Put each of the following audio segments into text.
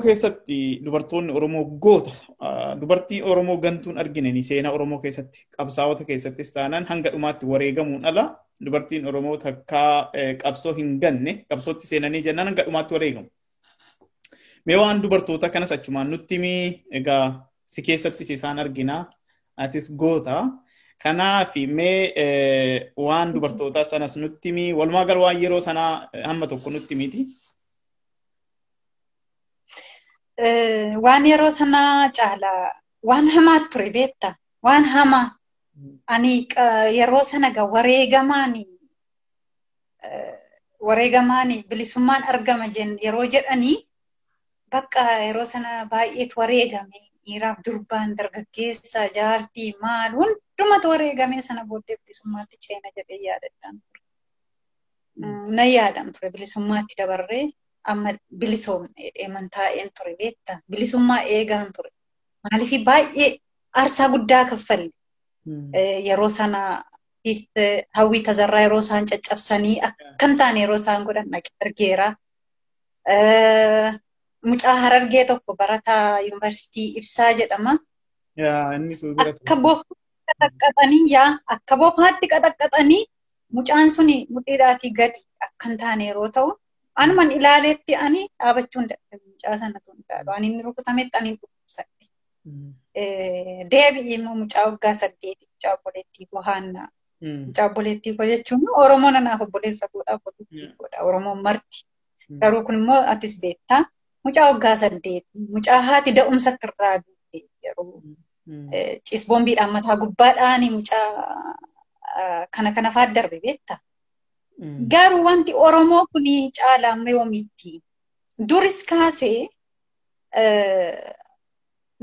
keessatti dubartoonni Oromoo goota dubartii Oromoo gantuun argine seenaa Oromoo keessatti qabsaa'ota keessattis taanaan hanga dhumaatti wareegamuun ala dubartiin Oromoo takkaa qabsoo hin ganne qabsootti seenanii jennaan hanga dhumaatti wareegamu. Mee waan dubartoota kanas achumaan nutti himi egaa si keessattis isaan argina atis goota. Kanaaf mee waan dubartootaa sanas nutti himi walumaa gala waan yeroo sanaa hamma tokko nutti himiti. Waan yeroo sanaa caalaa waan hamaa ture beekta waan hamaa ani yeroo sana ga wareegamaan wareegamaan bilisummaan argama yeroo jedhanii bakka yeroo sana baay'eetu wareegame. Dhiiraaf durbaan dargaggeessa jaartii maal hundumatu wareegame sana booddee bilisummaatti ceena jedhee yaadadhaan ture. Na yaadam ture bilisummaatti dabarree amma bilisoomne dheeman taa'een ture beekta bilisummaa eegaan ture. Maaliif baay'ee aarsaa guddaa kaffalle yeroo sana hawwii tazarraa yeroo isaan caccabsanii akkan taane yeroo isaan godhan argeera. Mucaa harargee tokko barataa yuunivarsiitii ibsaa jedhama. Akka bofaatti qaxaqqaxanii yaa akka bofaatti qaxaqqaxanii mucaan suni mudhiidhaatii gadi akkan taane yeroo ta'u anuman ilaaleetti ani dhaabachuu hin dadhabe mucaa sana tun ilaalu. Ani inni rukutametti ani dhukkubsadhe. Deebi'ee immoo mucaa waggaa saddeeti mucaa obboleettii koo haannaa. Mucaa obboleettii koo jechuun Oromoo nanaaf obboleessa godha obboleettii godha Oromoon marti. Garuu kun immoo atis beektaa mucaa waggaa saddeeti mucaa haati da'umsatti irraa duute yeroo ciisboombiidhaan mataa gubbaadhaan mucaa kana kana fa'aa darbe beektaa. Garuu wanti Oromoo kun caalaa yoomitti duris kaasee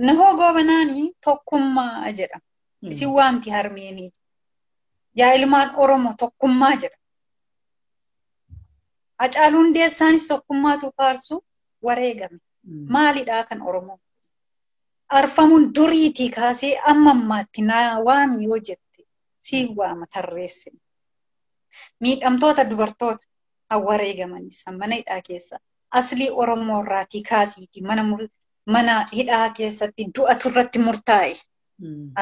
nahoo goobanaanii tokkummaa jedhama. Isin waamti harmeenii. Yaa ilmaan Oromoo tokkummaa jedhama. Hacaaluu Hundeessaanis tokkummaatu faarsu wareegame. Maalidhaa kan Oromoo? Arfamuun duriitii kaasee amma ammaatti naa waami yoo jette siin waama tarreessine. Miidhamtoota dubartoota kan wareegamanis mana hidhaa keessa aslii Oromoo irraatii kaasiiti mana hidhaa keessatti du'atu irratti murtaa'e.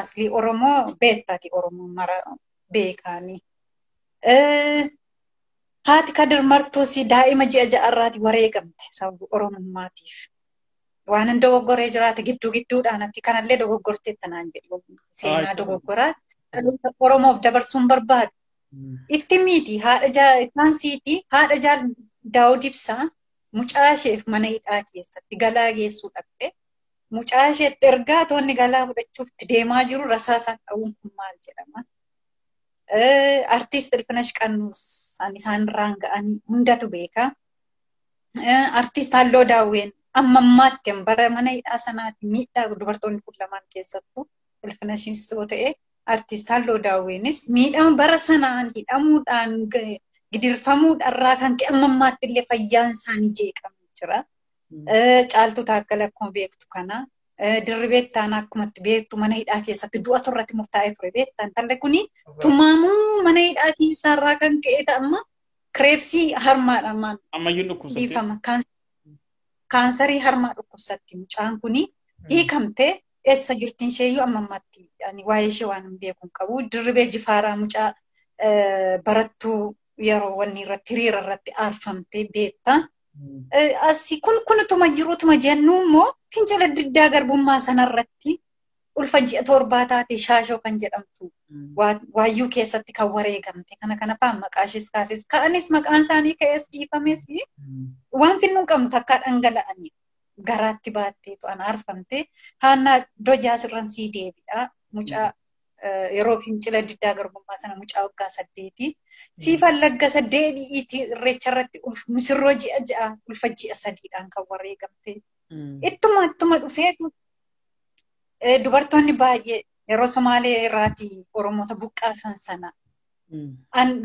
Aslii Oromoo beektaati Oromoo mara beekaanii. Haati Kadir Martuus daa'ima ji'a ja'arraati wareegamte sababa Oromummaatiif. Waan dogoggoree jiraate gidduu gidduudhaan ati kanallee dogoggortee tanaan jedhu seenaa dogoggoraa Oromoof dabarsuun barbaadu. Itti miti haadha taansiiti haadha jaal daawud ibsaa mucaa isheef mana hidhaa keessatti galaa geessuu dhaqxe. Mucaa isheetti ergaa toonni galaa fudhachuuf deemaa jiru rasaasaan dha'uun kun maal jedhama. Artiist Ilfinash Qannuus isaan irraan ga'anii hundatu beeka. Artiist Halloo Daawween amma ammaatti bara. Mana hidhaa sanaatti miidhaa dubartoonni kun lamaan keessattuu Ilfinashis yoo ta'e artist Halloo Daawweenis miidhama bara sanaan hidhamuudhaan gidirfamuudhaarraa kan ka'e amma ammaatti illee fayyaan isaanii jeeqamee jira. Caaltuu taakkala akkuma beektu kana dirribeettaan akkumatti beektu mana hidhaa keessatti du'atu irratti murtaa'ee ture beektaan talle kuni tumaamuu mana hidhaa keessaarraa kan ka'e amma kireepsii harmaadhaan dhukkubsatte. Kaansarii harmaa dhukkubsatti mucaan kuni hiikamtee eessa jirtiin isheeyyuu amma ammaatti waa'ee ishee waan hin beeku hin qabu. Dirribee jifaaraa mucaa barattuu yeroo wanni irratti hiriira irratti aarfamtee beekta. Asi kun kunutuma jirutuma jennu immoo fincila diddaa garbummaa sanarratti ulfa ji'a torbaa taate shaashoo kan jedhamtu waayyuu keessatti kan wareegamte. Kana kana fa'aa maqaa ishees kaases ka'anis maqaan isaanii ka'ees dhiifames waan finnu hin qabnu takkaa dhangala'anii garaatti baattee to'an aarfamte haannaa dojaa sirran sii deebi'a mucaa yeroo fincila diddaa garbummaa sana mucaa waggaa saddeeti. Siifan laggasa deebi'iiti irreecha irratti misirroo ji'a ja'a ulfa ji'a sadiidhaan kan wareegamte ittuma ittuma dhufeetu dubartoonni baay'ee yeroo Somaalee irraati Oromoota buqqaasan sana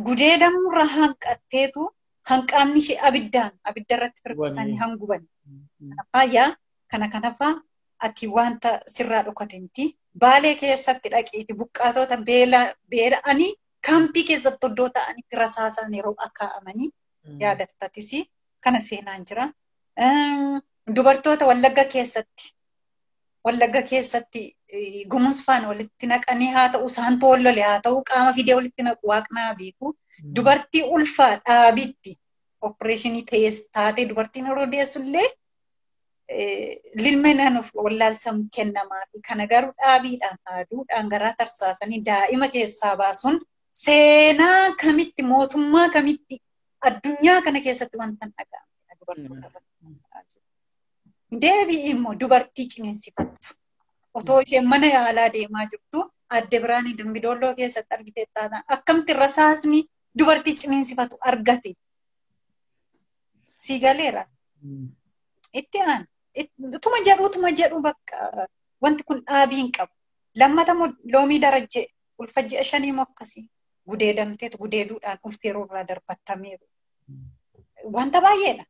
gudeedamurra hanqatteetu hanqaamni ishee abiddaan abidda irratti firqisanii hanguban. Faayyaa kana kanafaa ati wanta sirraa dhokate miti. Baalee keessatti dhaqiiti buqqaatota beela'anii kaampii keessatti iddoo ta'anitti rasaasaan yeroo akkaa'amanii yaadattatis kana seenaan jira. dubartoota wallagga keessatti wallagga keessatti gumunsfaan walitti naqanii haa ta'u isaan toollole haa ta'u qaama fidee walitti naqu waaqnaa beeku dubartii ulfaa dhaabitti opereeshinii ta'es taatee dubartiin yeroo deessullee lilmee naannoof wallaalsam kennamaa fi kana garuu dhaabiidhaan haaduudhaan garaa tarsaasanii daa'ima keessaa baasuun seenaa kamitti mootummaa kamitti addunyaa kana keessatti wanta hin dhaga'amne dubartoota Deebi'i immoo dubartii ciniinsifattu. Otoo isheen mana yaalaa deemaa jirtu adde biraanii dambidolloo keessatti argitee taatan akkamitti rasaasni dubartii ciniinsifatu argate. Sii galeera. Itti aan. Utuma jedhu utuma jedhu bakka wanti kun dhaabii hin qabu. Lammata loomii darajjee ulfa ji'a shanii moo akkasii gudeedamteetu gudeeduudhaan ulfeeroo irraa darbattameeru. Wanta baay'eedha.